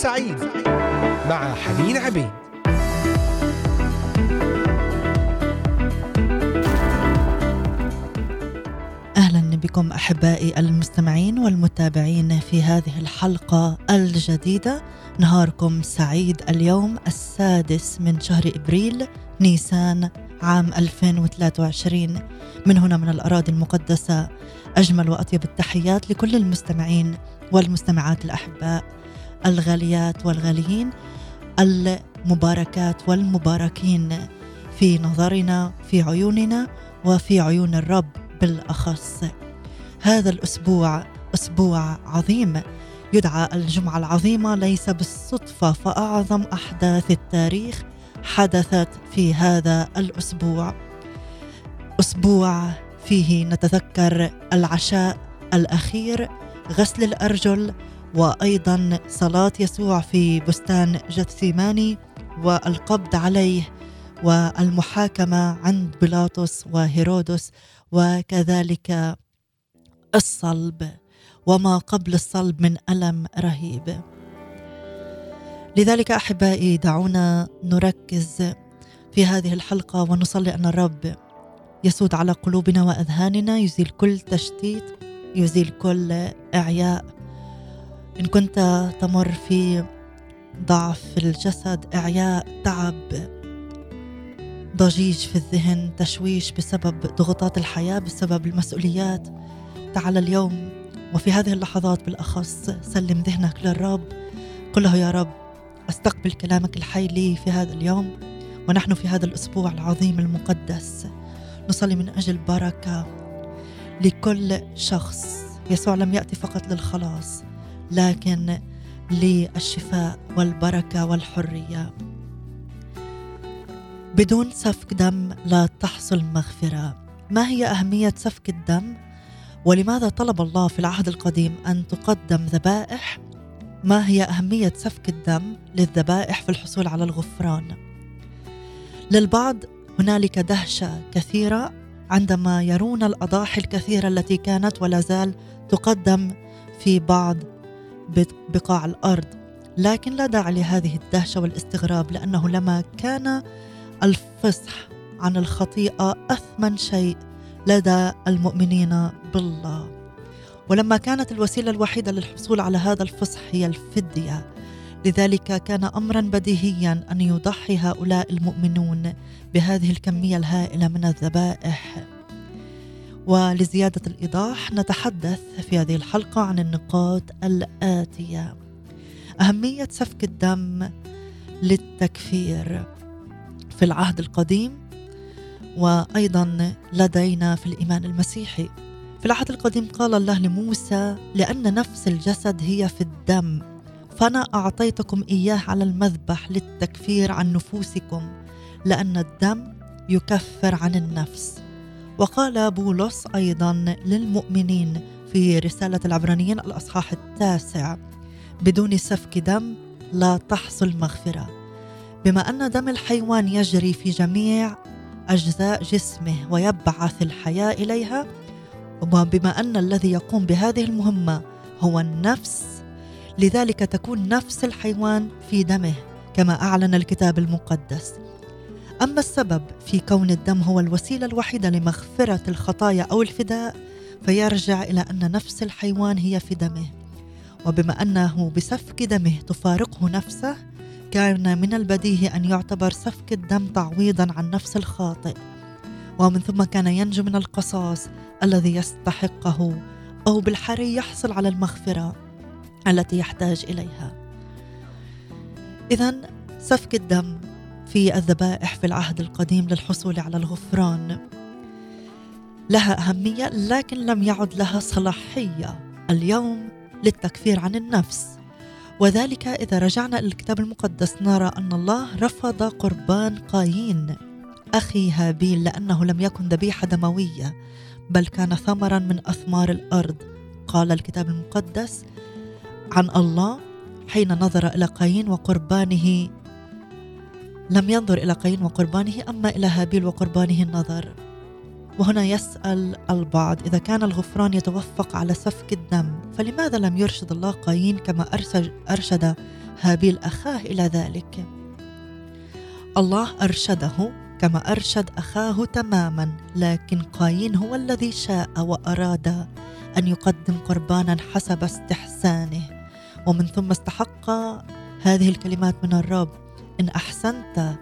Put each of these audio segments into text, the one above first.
سعيد مع حنين عبيد. أهلا بكم أحبائي المستمعين والمتابعين في هذه الحلقة الجديدة. نهاركم سعيد اليوم السادس من شهر إبريل نيسان عام 2023 من هنا من الأراضي المقدسة أجمل وأطيب التحيات لكل المستمعين والمستمعات الأحباء. الغاليات والغاليين المباركات والمباركين في نظرنا في عيوننا وفي عيون الرب بالأخص. هذا الأسبوع أسبوع عظيم. يدعى الجمعة العظيمة ليس بالصدفة فأعظم أحداث التاريخ حدثت في هذا الأسبوع. أسبوع فيه نتذكر العشاء الأخير غسل الأرجل وأيضا صلاة يسوع في بستان جثيماني والقبض عليه والمحاكمة عند بيلاطس وهيرودس وكذلك الصلب وما قبل الصلب من ألم رهيب. لذلك أحبائي دعونا نركز في هذه الحلقة ونصلي أن الرب يسود على قلوبنا وأذهاننا يزيل كل تشتيت يزيل كل إعياء. إن كنت تمر في ضعف في الجسد إعياء تعب ضجيج في الذهن تشويش بسبب ضغوطات الحياة بسبب المسؤوليات. تعال اليوم وفي هذه اللحظات بالأخص سلم ذهنك للرب. قل له يا رب أستقبل كلامك الحي لي في هذا اليوم ونحن في هذا الأسبوع العظيم المقدس. نصلي من أجل بركه لكل شخص. يسوع لم يأتي فقط للخلاص. لكن للشفاء والبركة والحرية. بدون سفك دم لا تحصل مغفرة. ما هي أهمية سفك الدم؟ ولماذا طلب الله في العهد القديم أن تقدم ذبائح؟ ما هي أهمية سفك الدم للذبائح في الحصول على الغفران؟ للبعض هنالك دهشة كثيرة عندما يرون الأضاحي الكثيرة التي كانت ولا زال تقدم في بعض بقاع الأرض. لكن لا داعي لهذه الدهشة والاستغراب لأنه لما كان الفصح عن الخطيئة أثمن شيء لدى المؤمنين بالله. ولما كانت الوسيلة الوحيدة للحصول على هذا الفصح هي الفدية. لذلك كان امرا بديهيا أن يضحي هؤلاء المؤمنون بهذه الكمية الهائلة من الذبائح. ولزيادة الإيضاح نتحدث في هذه الحلقة عن النقاط الآتية. أهمية سفك الدم للتكفير في العهد القديم وأيضا لدينا في الإيمان المسيحي. في العهد القديم قال الله لموسى لأن نفس الجسد هي في الدم فأنا أعطيتكم إياه على المذبح للتكفير عن نفوسكم لأن الدم يكفر عن النفس. وقال بولس أيضا للمؤمنين في رسالة العبرانيين الأصحاح التاسع بدون سفك دم لا تحصل مغفرة بما أن دم الحيوان يجري في جميع أجزاء جسمه ويبعث الحياة إليها وبما أن الذي يقوم بهذه المهمة هو النفس لذلك تكون نفس الحيوان في دمه كما أعلن الكتاب المقدس. أما السبب في كون الدم هو الوسيلة الوحيدة لمغفرة الخطايا أو الفداء فيرجع إلى أن نفس الحيوان هي في دمه. وبما أنه بسفك دمه تفارقه نفسه كان من البديهي أن يعتبر سفك الدم تعويضا عن نفس الخاطئ. ومن ثم كان ينجو من القصاص الذي يستحقه أو بالحري يحصل على المغفرة التي يحتاج إليها. اذا سفك الدم في الذبائح في العهد القديم للحصول على الغفران. لها أهمية لكن لم يعد لها صلاحية اليوم للتكفير عن النفس. وذلك إذا رجعنا إلى الكتاب المقدس نرى أن الله رفض قربان قايين. أخي هابيل لأنه لم يكن ذبيحة دموية بل كان ثمرا من أثمار الأرض. قال الكتاب المقدس عن الله حين نظر إلى قايين وقربانه لم ينظر إلى قايين وقربانه أما إلى هابيل وقربانه النظر. وهنا يسأل البعض إذا كان الغفران يتوفق على سفك الدم فلماذا لم يرشد الله قايين كما أرشد هابيل أخاه إلى ذلك؟ الله أرشده كما أرشد أخاه تماما لكن قايين هو الذي شاء وأراد أن يقدم قربانا حسب استحسانه. ومن ثم استحق هذه الكلمات من الرب. إن أحسنت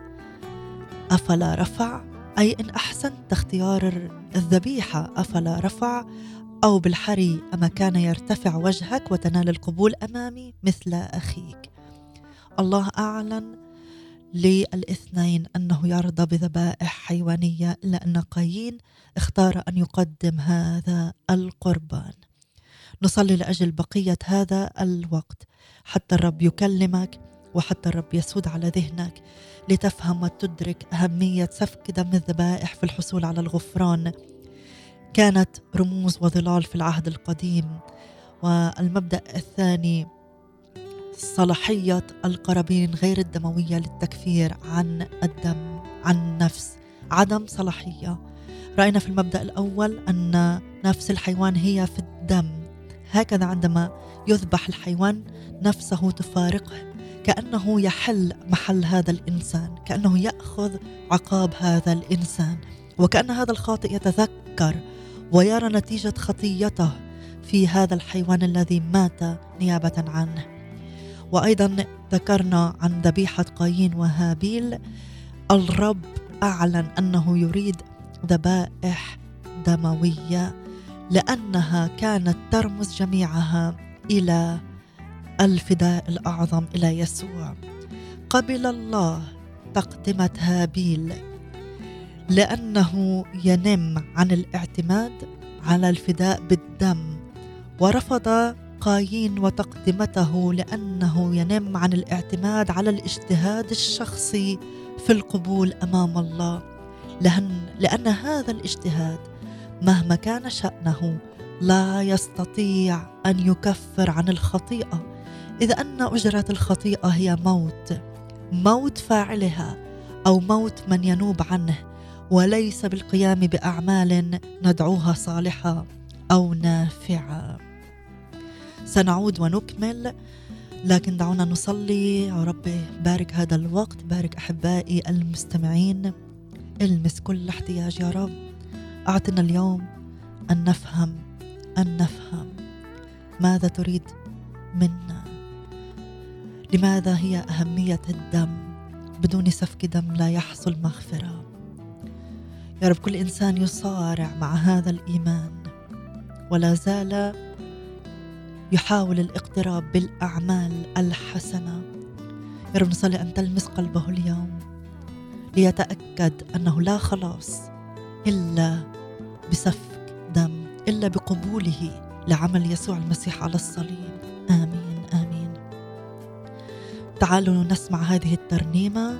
أفلا رفع أي إن أحسنت اختيار الذبيحة أفلا رفع أو بالحري أما كان يرتفع وجهك وتنال القبول أمامي مثل أخيك. الله أعلن للإثنين أنه يرضى بذبائح حيوانية إلا أن قايين اختار أن يقدم هذا القربان. نصلي لأجل بقية هذا الوقت. حتى الرب يكلمك. وحتى الرب يسود على ذهنك لتفهم وتدرك أهمية سفك دم الذبائح في الحصول على الغفران. كانت رموز وظلال في العهد القديم. والمبدأ الثاني صلاحية القرابين غير الدموية للتكفير عن الدم عن النفس عدم صلاحية. رأينا في المبدأ الأول أن نفس الحيوان هي في الدم. هكذا عندما يذبح الحيوان نفسه تفارقه. كأنه يحل محل هذا الإنسان كأنه يأخذ عقاب هذا الإنسان وكأن هذا الخاطئ يتذكر ويرى نتيجة خطيته في هذا الحيوان الذي مات نيابة عنه. وأيضا ذكرنا عن ذبيحة قايين وهابيل الرب أعلن أنه يريد ذبائح دموية لأنها كانت ترمز جميعها إلى الفداء الأعظم إلى يسوع. قبل الله تقدمة هابيل لأنه ينم عن الاعتماد على الفداء بالدم ورفض قايين وتقدمته لأنه ينم عن الاعتماد على الاجتهاد الشخصي في القبول أمام الله. لأن, لأن هذا الاجتهاد مهما كان شأنه لا يستطيع أن يكفر عن الخطيئة. إذا أن أجرة الخطيئة هي موت موت فاعلها أو موت من ينوب عنه وليس بالقيام بأعمال ندعوها صالحة أو نافعة. سنعود ونكمل لكن دعونا نصلي. يا رب بارك هذا الوقت بارك أحبائي المستمعين المس كل احتياج. يا رب أعطنا اليوم أن نفهم أن نفهم ماذا تريد منا. لماذا هي أهمية الدم؟ بدون سفك دم لا يحصل مغفرة. يا رب كل إنسان يصارع مع هذا الإيمان. ولا زال يحاول الاقتراب بالأعمال الحسنة. يا رب نصلي أن تلمس قلبه اليوم ليتأكد أنه لا خلاص إلا بسفك دم إلا بقبوله لعمل يسوع المسيح على الصليب. آمين. تعالوا نسمع هذه الترنيمة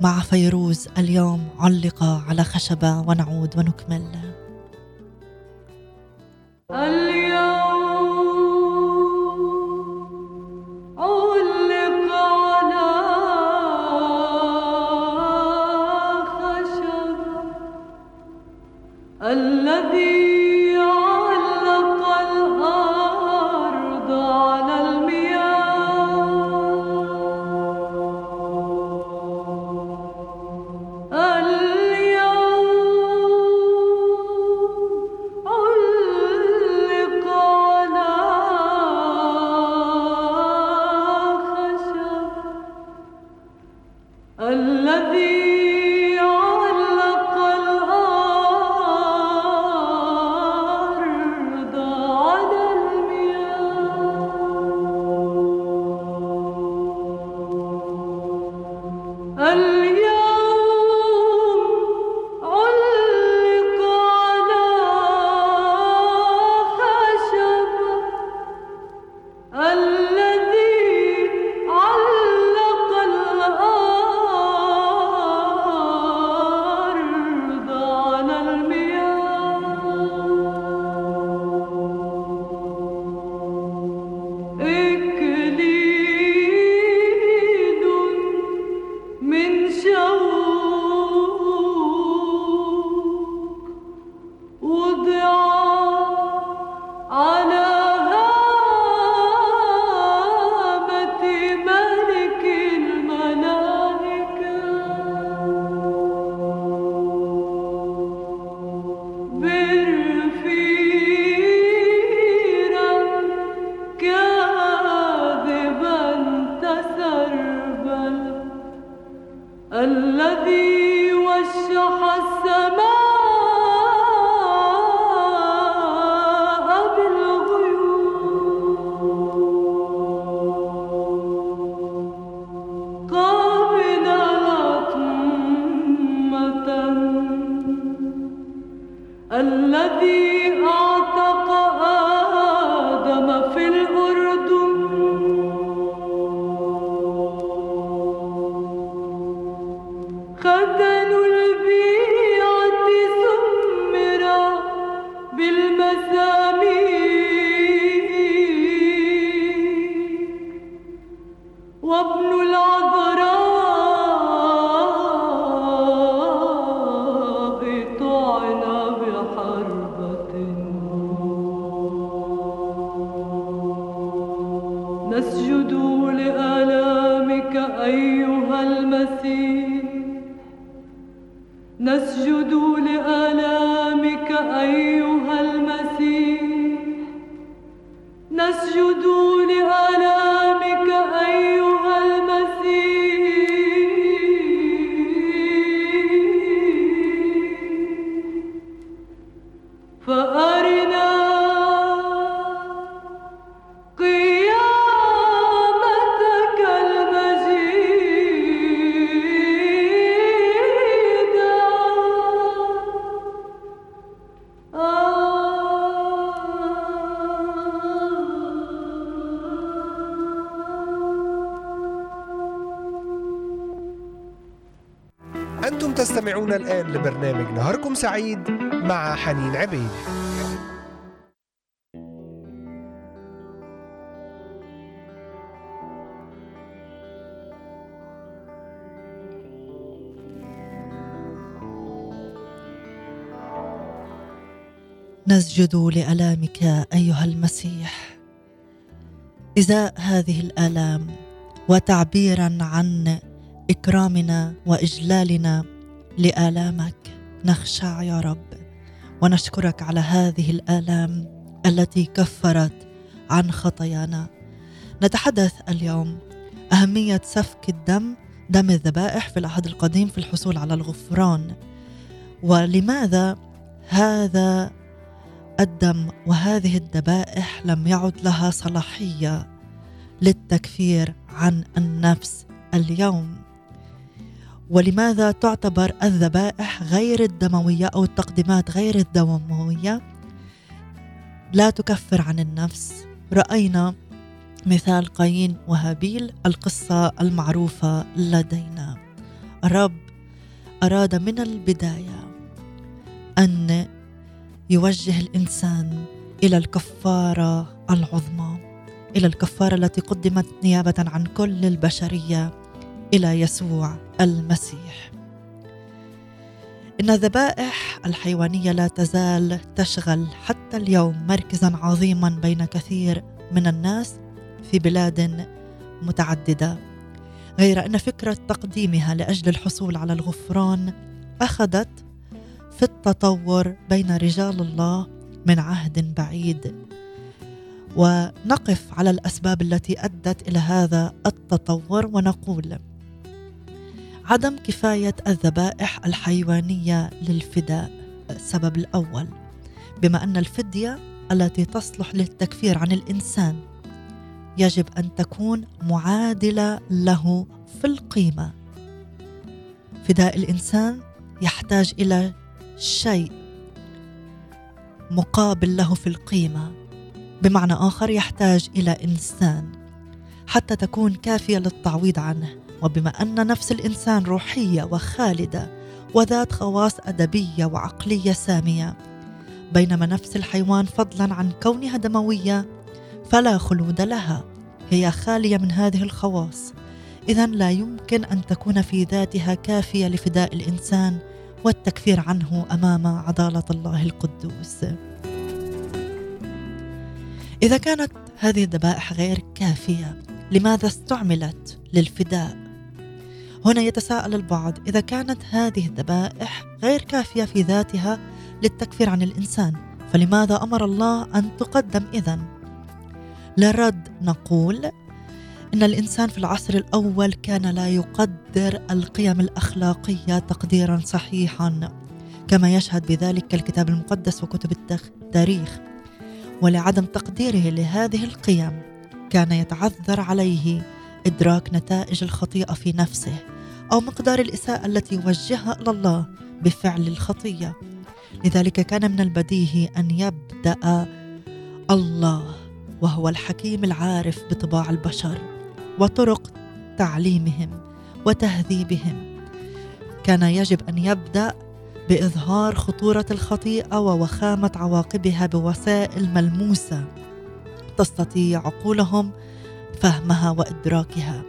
مع فيروز اليوم علق على خشبة ونعود ونكمل. love you. نسجد لبرنامج نهاركم سعيد مع حنين عبيد. نسجد لألامك أيها المسيح. ازاء هذه الآلام وتعبيرا عن إكرامنا وإجلالنا لآلامك. نخشع يا رب. ونشكرك على هذه الآلام التي كفرت عن خطايانا. نتحدث اليوم. أهمية سفك الدم دم الذبائح في العهد القديم في الحصول على الغفران. ولماذا هذا الدم وهذه الذبائح لم يعد لها صلاحية للتكفير عن النفس اليوم؟ ولماذا تعتبر الذبائح غير الدموية أو التقديمات غير الدموية؟ لا تكفر عن النفس. رأينا مثال قايين وهابيل القصة المعروفة لدينا. الرب أراد من البداية أن يوجه الإنسان إلى الكفارة العظمى إلى الكفارة التي قدمت نيابة عن كل البشرية. إلى يسوع المسيح. إن الذبائح الحيوانية لا تزال تشغل حتى اليوم مركزا عظيما بين كثير من الناس في بلاد متعددة. غير أن فكرة تقديمها لأجل الحصول على الغفران أخذت في التطور بين رجال الله من عهد بعيد. ونقف على الأسباب التي أدت إلى هذا التطور ونقول عدم كفاية الذبائح الحيوانية للفداء السبب الأول. بما أن الفدية التي تصلح للتكفير عن الإنسان يجب أن تكون معادلة له في القيمة. فداء الإنسان يحتاج إلى شيء مقابل له في القيمة. بمعنى آخر يحتاج إلى إنسان. حتى تكون كافية للتعويض عنه. وبما أن نفس الإنسان روحية وخالدة وذات خواص أدبية وعقلية سامية. بينما نفس الحيوان فضلا عن كونها دموية فلا خلود لها هي خالية من هذه الخواص. اذا لا يمكن أن تكون في ذاتها كافية لفداء الإنسان والتكفير عنه أمام عدالة الله القدوس. إذا كانت هذه الذبائح غير كافية لماذا استعملت للفداء؟ هنا يتساءل البعض إذا كانت هذه الذبائح غير كافية في ذاتها للتكفير عن الإنسان فلماذا أمر الله أن تقدم إذن؟ للرد نقول إن الإنسان في العصر الأول كان لا يقدر القيم الأخلاقية تقديرا صحيحا كما يشهد بذلك الكتاب المقدس وكتب التاريخ. ولعدم تقديره لهذه القيم كان يتعذر عليه. إدراك نتائج الخطيئة في نفسه أو مقدار الإساءة التي يوجهها إلى الله بفعل الخطيه لذلك كان من البديهي أن يبدأ الله وهو الحكيم العارف بطباع البشر وطرق تعليمهم وتهذيبهم. كان يجب أن يبدأ بإظهار خطورة الخطيئة ووخامة عواقبها بوسائل ملموسة تستطيع عقولهم فهمها وإدراكها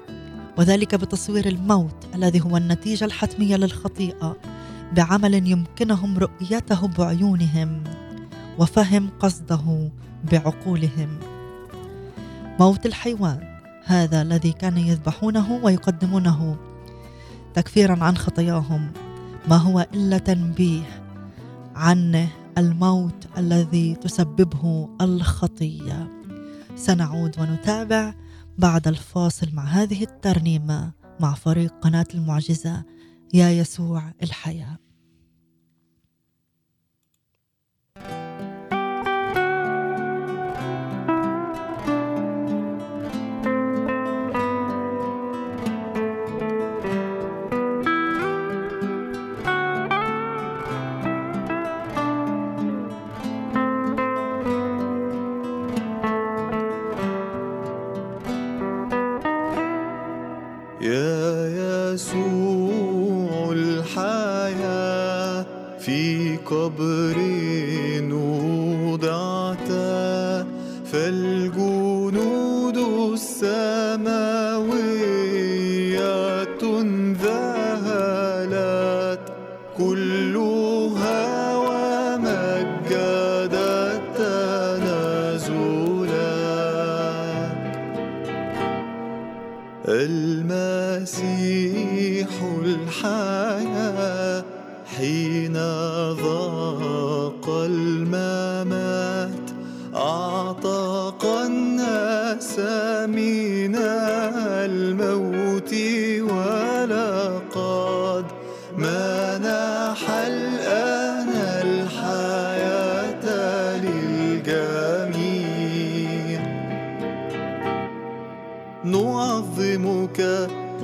وذلك بتصوير الموت الذي هو النتيجة الحتمية للخطيئة بعمل يمكنهم رؤيته بعيونهم وفهم قصده بعقولهم. موت الحيوان هذا الذي كان يذبحونه ويقدمونه تكفيرا عن خطاياهم ما هو إلا تنبيه عن الموت الذي تسببه الخطيه سنعود ونتابع بعد الفاصل مع هذه الترنيمة مع فريق قناة المعجزة يا يسوع الحياة. في قبر وضعت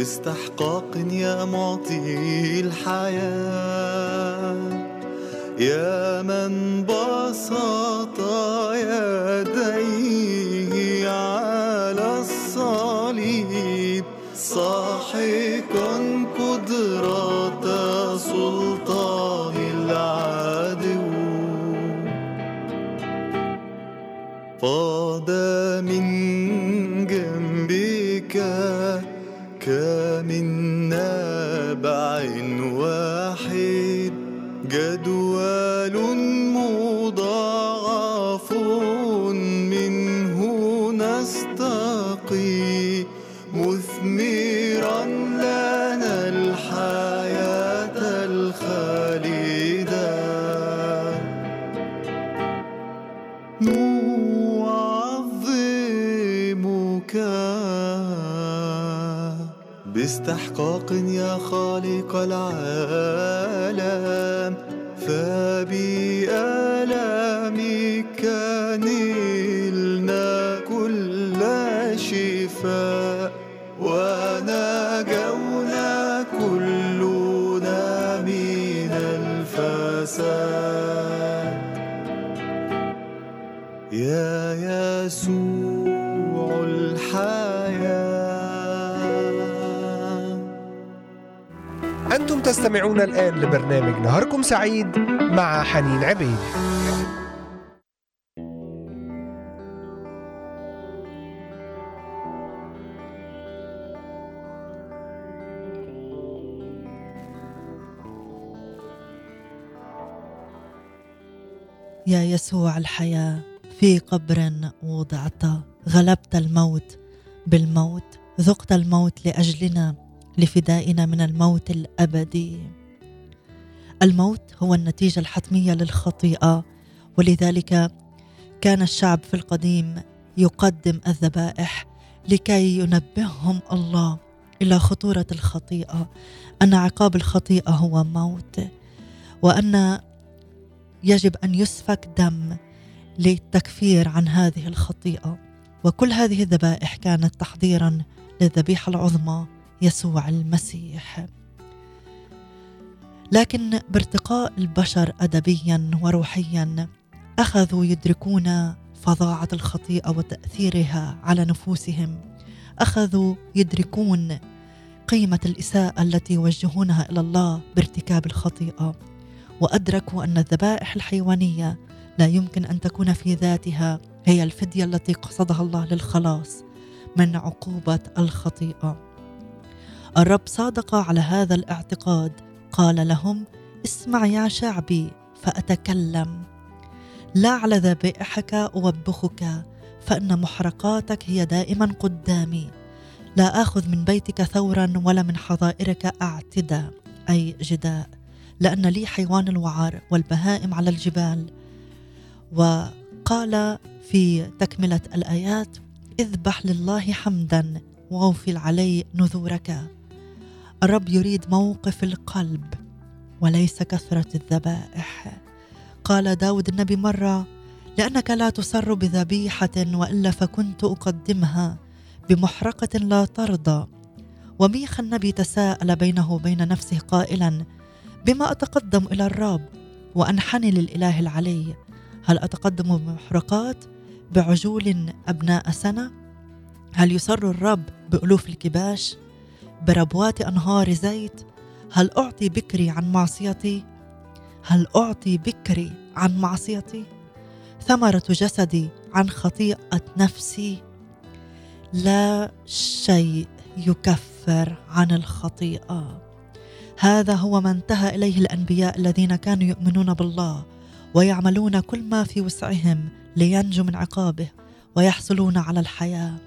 باستحقاق يا معطي الحياة. يا من بسط يديه على الصليب ساحقا خالق العالم فبآلامك نلنا كل شفاء ونجونا كلنا من الفساد. يا يسوع أنتم تستمعون الآن لبرنامج نهاركم سعيد مع حنين عبيد. يا يسوع الحياة في قبر وضعت غلبت الموت. بالموت ذقت الموت لأجلنا. لفدائنا من الموت الأبدي. الموت هو النتيجة الحتمية للخطيئة ولذلك كان الشعب في القديم يقدم الذبائح لكي ينبههم الله إلى خطورة الخطيئة أن عقاب الخطيئة هو موت وأن يجب أن يسفك دم للتكفير عن هذه الخطيئة. وكل هذه الذبائح كانت تحضيرا للذبيحة العظمى. يسوع المسيح. لكن بارتقاء البشر ادبيا وروحيا أخذوا يدركون فظاعة الخطيئة وتأثيرها على نفوسهم. أخذوا يدركون قيمة الإساءة التي يوجهونها إلى الله بارتكاب الخطيئة. وأدركوا أن الذبائح الحيوانية لا يمكن أن تكون في ذاتها هي الفدية التي قصدها الله للخلاص من عقوبة الخطيئة. الرب صادق على هذا الاعتقاد. قال لهم اسمع يا شعبي فأتكلم. لا على ذبائحك اوبخك فإن محرقاتك هي دائما قدامي. لا آخذ من بيتك ثورا ولا من حظائرك أعتدى أي جداء لأن لي حيوان الوعر والبهائم على الجبال. وقال في تكملة الآيات اذبح لله حمدا وأوفل علي نذورك. الرب يريد موقف القلب وليس كثرة الذبائح. قال داود النبي مرة لأنك لا تسر بذبيحة وإلا فكنت أقدمها بمحرقة لا ترضى. وميخا النبي تساءل بينه وبين نفسه قائلا بما أتقدم إلى الرب وأنحني للإله العلي؟ هل أتقدم بمحرقات بعجول أبناء سنة؟ هل يسر الرب بألوف الكباش؟ بربوات أنهار زيت؟ هل أعطي بكري عن معصيتي؟ هل أعطي بكري عن معصيتي؟ ثمرة جسدي عن خطيئة نفسي. لا شيء يكفر عن الخطيئة. هذا هو ما انتهى إليه الأنبياء الذين كانوا يؤمنون بالله ويعملون كل ما في وسعهم لينجوا من عقابه ويحصلون على الحياة.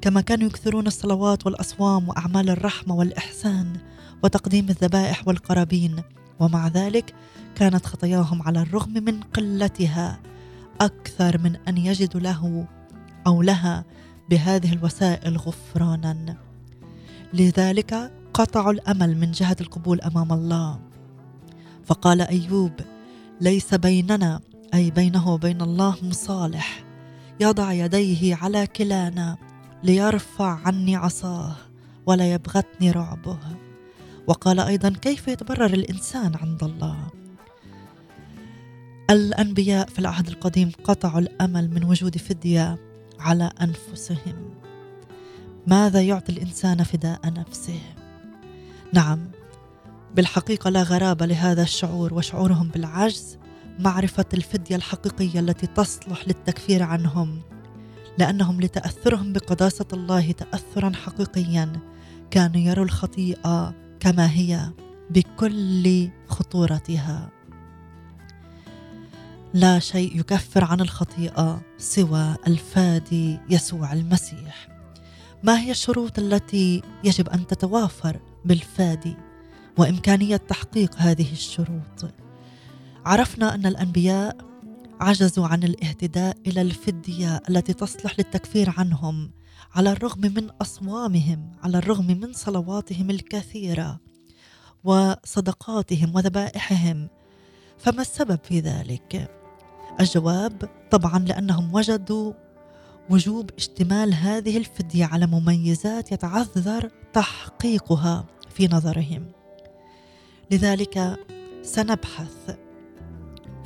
كما كانوا يكثرون الصلوات والأصوام وأعمال الرحمة والإحسان وتقديم الذبائح والقرابين. ومع ذلك كانت خطاياهم على الرغم من قلتها أكثر من أن يجدوا له أو لها بهذه الوسائل غفرانا. لذلك قطعوا الأمل من جهة القبول أمام الله. فقال أيوب ليس بيننا أي بينه وبين الله مصالح. يضع يديه على كلانا. ليرفع عني عصاه ولا يبغتني رعبه وقال أيضا كيف يتبرر الإنسان عند الله؟ الأنبياء في العهد القديم قطعوا الأمل من وجود فدية على أنفسهم. ماذا يعطي الإنسان فداء نفسه؟ نعم بالحقيقة لا غرابة لهذا الشعور وشعورهم بالعجز معرفة الفدية الحقيقية التي تصلح للتكفير عنهم. لأنهم لتأثرهم بقداسه الله تاثرا حقيقيا. كانوا يروا الخطيئة كما هي بكل خطورتها. لا شيء يكفر عن الخطيئة سوى الفادي يسوع المسيح. ما هي الشروط التي يجب أن تتوافر بالفادي وإمكانية تحقيق هذه الشروط؟ عرفنا أن الأنبياء عجزوا عن الاهتداء إلى الفدية التي تصلح للتكفير عنهم على الرغم من أصوامهم على الرغم من صلواتهم الكثيرة وصدقاتهم وذبائحهم. فما السبب في ذلك؟ الجواب طبعا لأنهم وجدوا وجوب اشتمال هذه الفدية على مميزات يتعذر تحقيقها في نظرهم. لذلك سنبحث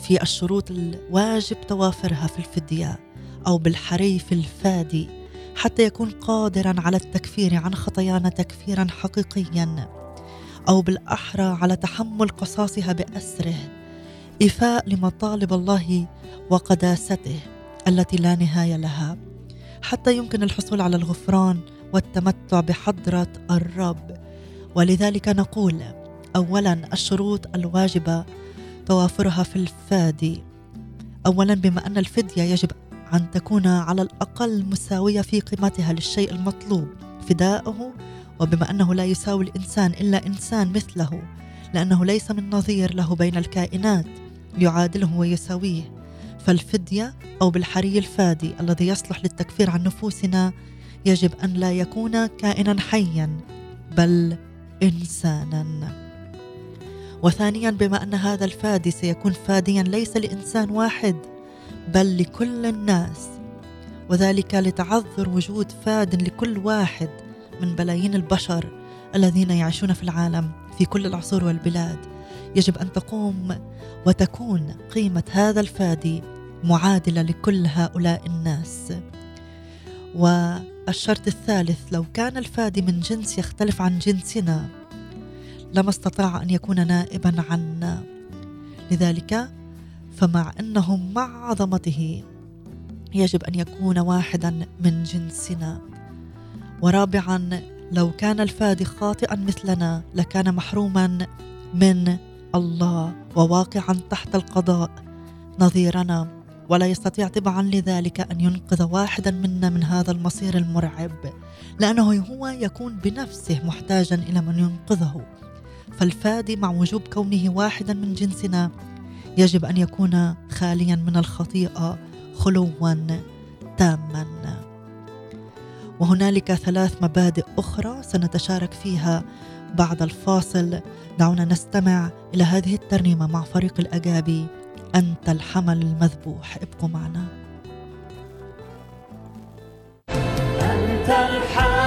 في الشروط الواجب توافرها في الفدية أو بالحري في الفادي حتى يكون قادرا على التكفير عن خطايانا تكفيرا حقيقيا أو بالأحرى على تحمل قصاصها بأسره إيفاء لمطالب الله وقداسته التي لا نهاية لها حتى يمكن الحصول على الغفران والتمتع بحضرة الرب. ولذلك نقول أولا الشروط الواجبة توافرها في الفادي. اولا بما أن الفدية يجب أن تكون على الأقل مساوية في قيمتها للشيء المطلوب فداؤه وبما أنه لا يساوي الإنسان إلا إنسان مثله لأنه ليس من نظير له بين الكائنات يعادله ويساويه. فالفدية أو بالحري الفادي الذي يصلح للتكفير عن نفوسنا يجب أن لا يكون كائنا حيا بل انسانا. وثانيا بما أن هذا الفادي سيكون فاديا ليس لإنسان واحد بل لكل الناس. وذلك لتعذر وجود فاد لكل واحد من بلايين البشر الذين يعيشون في العالم في كل العصور والبلاد. يجب أن تقوم وتكون قيمة هذا الفادي معادلة لكل هؤلاء الناس. والشرط الثالث لو كان الفادي من جنس يختلف عن جنسنا لما استطاع أن يكون نائبا عنا لذلك فمع انه مع عظمته يجب أن يكون واحدا من جنسنا. ورابعا لو كان الفادي خاطئا مثلنا لكان محروما من الله وواقعا تحت القضاء نظيرنا. ولا يستطيع طبعا لذلك أن ينقذ واحدا منا من هذا المصير المرعب لأنه هو يكون بنفسه محتاجا إلى من ينقذه. فالفادي مع وجوب كونه واحدا من جنسنا. يجب أن يكون خاليا من الخطيئة خلوا تاما. وهنالك ثلاث مبادئ أخرى سنتشارك فيها. بعد الفاصل دعونا نستمع إلى هذه الترنيمة مع فريق الأجابي. أنت الحمل المذبوح. ابقوا معنا. أنت الحمل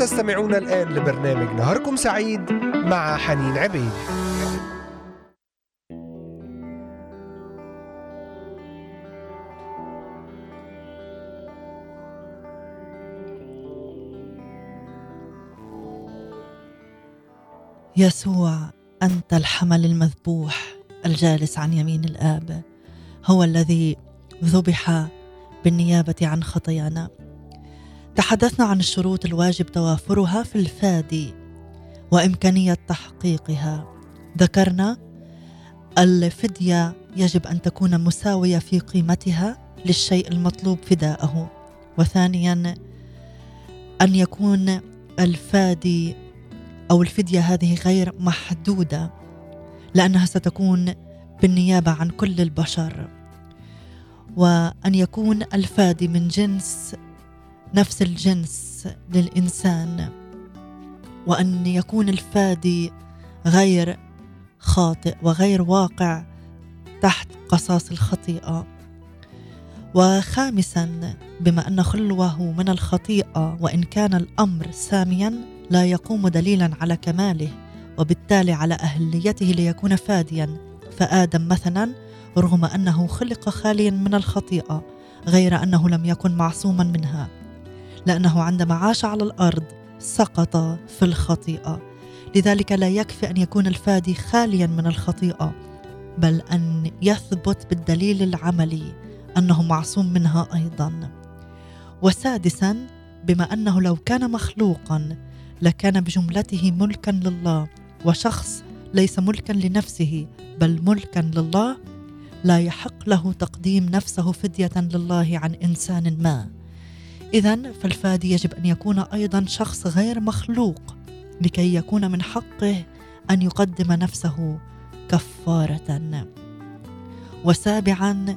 تستمعون الآن لبرنامج نهاركم سعيد مع حنين عبيد. يسوع أنت الحمل المذبوح الجالس عن يمين الآب هو الذي ذبح بالنيابة عن خطايانا. تحدثنا عن الشروط الواجب توافرها في الفادي وإمكانية تحقيقها. ذكرنا الفدية يجب أن تكون مساوية في قيمتها للشيء المطلوب فداءه. وثانيا أن يكون الفادي أو الفدية هذه غير محدودة لأنها ستكون بالنيابة عن كل البشر. وأن يكون الفادي من جنس نفس الجنس للإنسان وأن يكون الفادي غير خاطئ وغير واقع تحت قصاص الخطيئة. وخامسا بما أن خلوه من الخطيئة وإن كان الأمر ساميا لا يقوم دليلا على كماله وبالتالي على أهليته ليكون فاديا. فآدم مثلا رغم أنه خلق خاليا من الخطيئة غير أنه لم يكن معصوما منها. لأنه عندما عاش على الأرض سقط في الخطيئة. لذلك لا يكفي أن يكون الفادي خاليا من الخطيئة بل أن يثبت بالدليل العملي أنه معصوم منها أيضا. وسادسا بما أنه لو كان مخلوقا لكان بجملته ملكا لله وشخص ليس ملكا لنفسه بل ملكا لله لا يحق له تقديم نفسه فدية لله عن إنسان ما. اذا فالفادي يجب أن يكون أيضا شخص غير مخلوق لكي يكون من حقه أن يقدم نفسه كفارة. وسابعا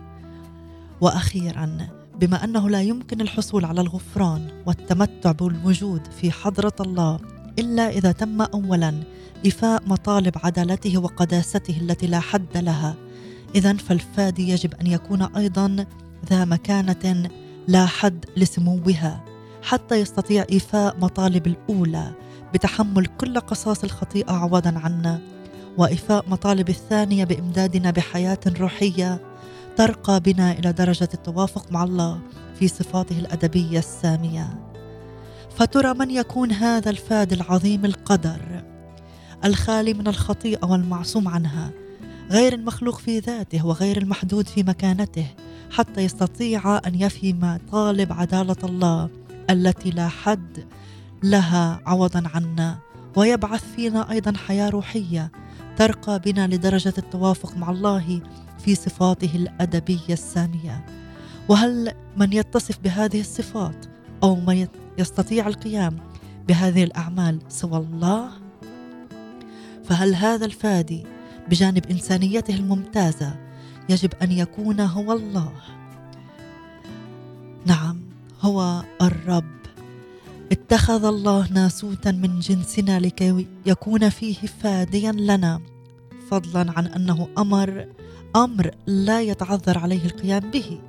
وأخيرا بما أنه لا يمكن الحصول على الغفران والتمتع بالوجود في حضرة الله إلا إذا تم اولا ايفاء مطالب عدالته وقداسته التي لا حد لها اذا فالفادي يجب أن يكون أيضا ذا مكانة لا حد لسموها حتى يستطيع إيفاء مطالب الأولى بتحمل كل قصاص الخطيئة عوضا عنا وإيفاء مطالب الثانية بإمدادنا بحياة روحية ترقى بنا إلى درجة التوافق مع الله في صفاته الأدبية السامية. فترى من يكون هذا الفاد العظيم القدر الخالي من الخطيئة والمعصوم عنها غير المخلوق في ذاته وغير المحدود في مكانته حتى يستطيع أن يفي مطالب عدالة الله التي لا حد لها عوضا عنا. ويبعث فينا أيضا حياة روحية ترقى بنا لدرجة التوافق مع الله في صفاته الأدبية السامية. وهل من يتصف بهذه الصفات أو من يستطيع القيام بهذه الأعمال سوى الله؟ فهل هذا الفادي بجانب إنسانيته الممتازة يجب أن يكون هو الله. نعم هو الرب. اتخذ الله ناسوتا من جنسنا لكي يكون فيه فاديا لنا. فضلا عن أنه أمر أمر لا يتعذر عليه القيام به.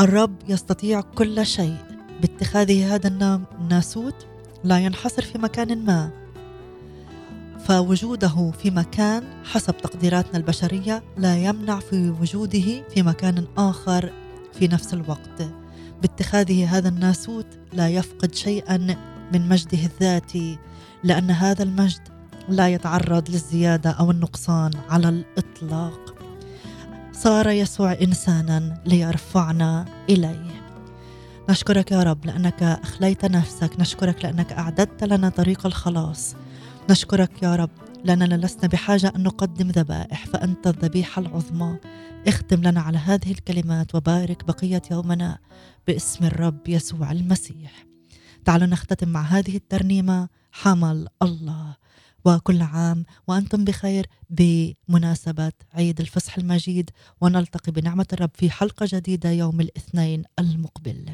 الرب يستطيع كل شيء. باتخاذه هذا الناسوت لا ينحصر في مكان ما. فوجوده في مكان حسب تقديراتنا البشرية لا يمنع في وجوده في مكان آخر في نفس الوقت. باتخاذه هذا الناسوت لا يفقد شيئا من مجده الذاتي لأن هذا المجد لا يتعرض للزيادة أو النقصان على الإطلاق. صار يسوع انسانا ليرفعنا إليه. نشكرك يا رب لأنك أخليت نفسك نشكرك لأنك أعددت لنا طريق الخلاص. نشكرك يا رب. لاننا لسنا بحاجة أن نقدم ذبائح فأنت الذبيحه العظمى. اختم لنا على هذه الكلمات وبارك بقية يومنا باسم الرب يسوع المسيح. تعالوا نختتم مع هذه الترنيمة. حمل الله. وكل عام وأنتم بخير بمناسبة عيد الفصح المجيد. ونلتقي بنعمة الرب في حلقة جديدة يوم الاثنين المقبل.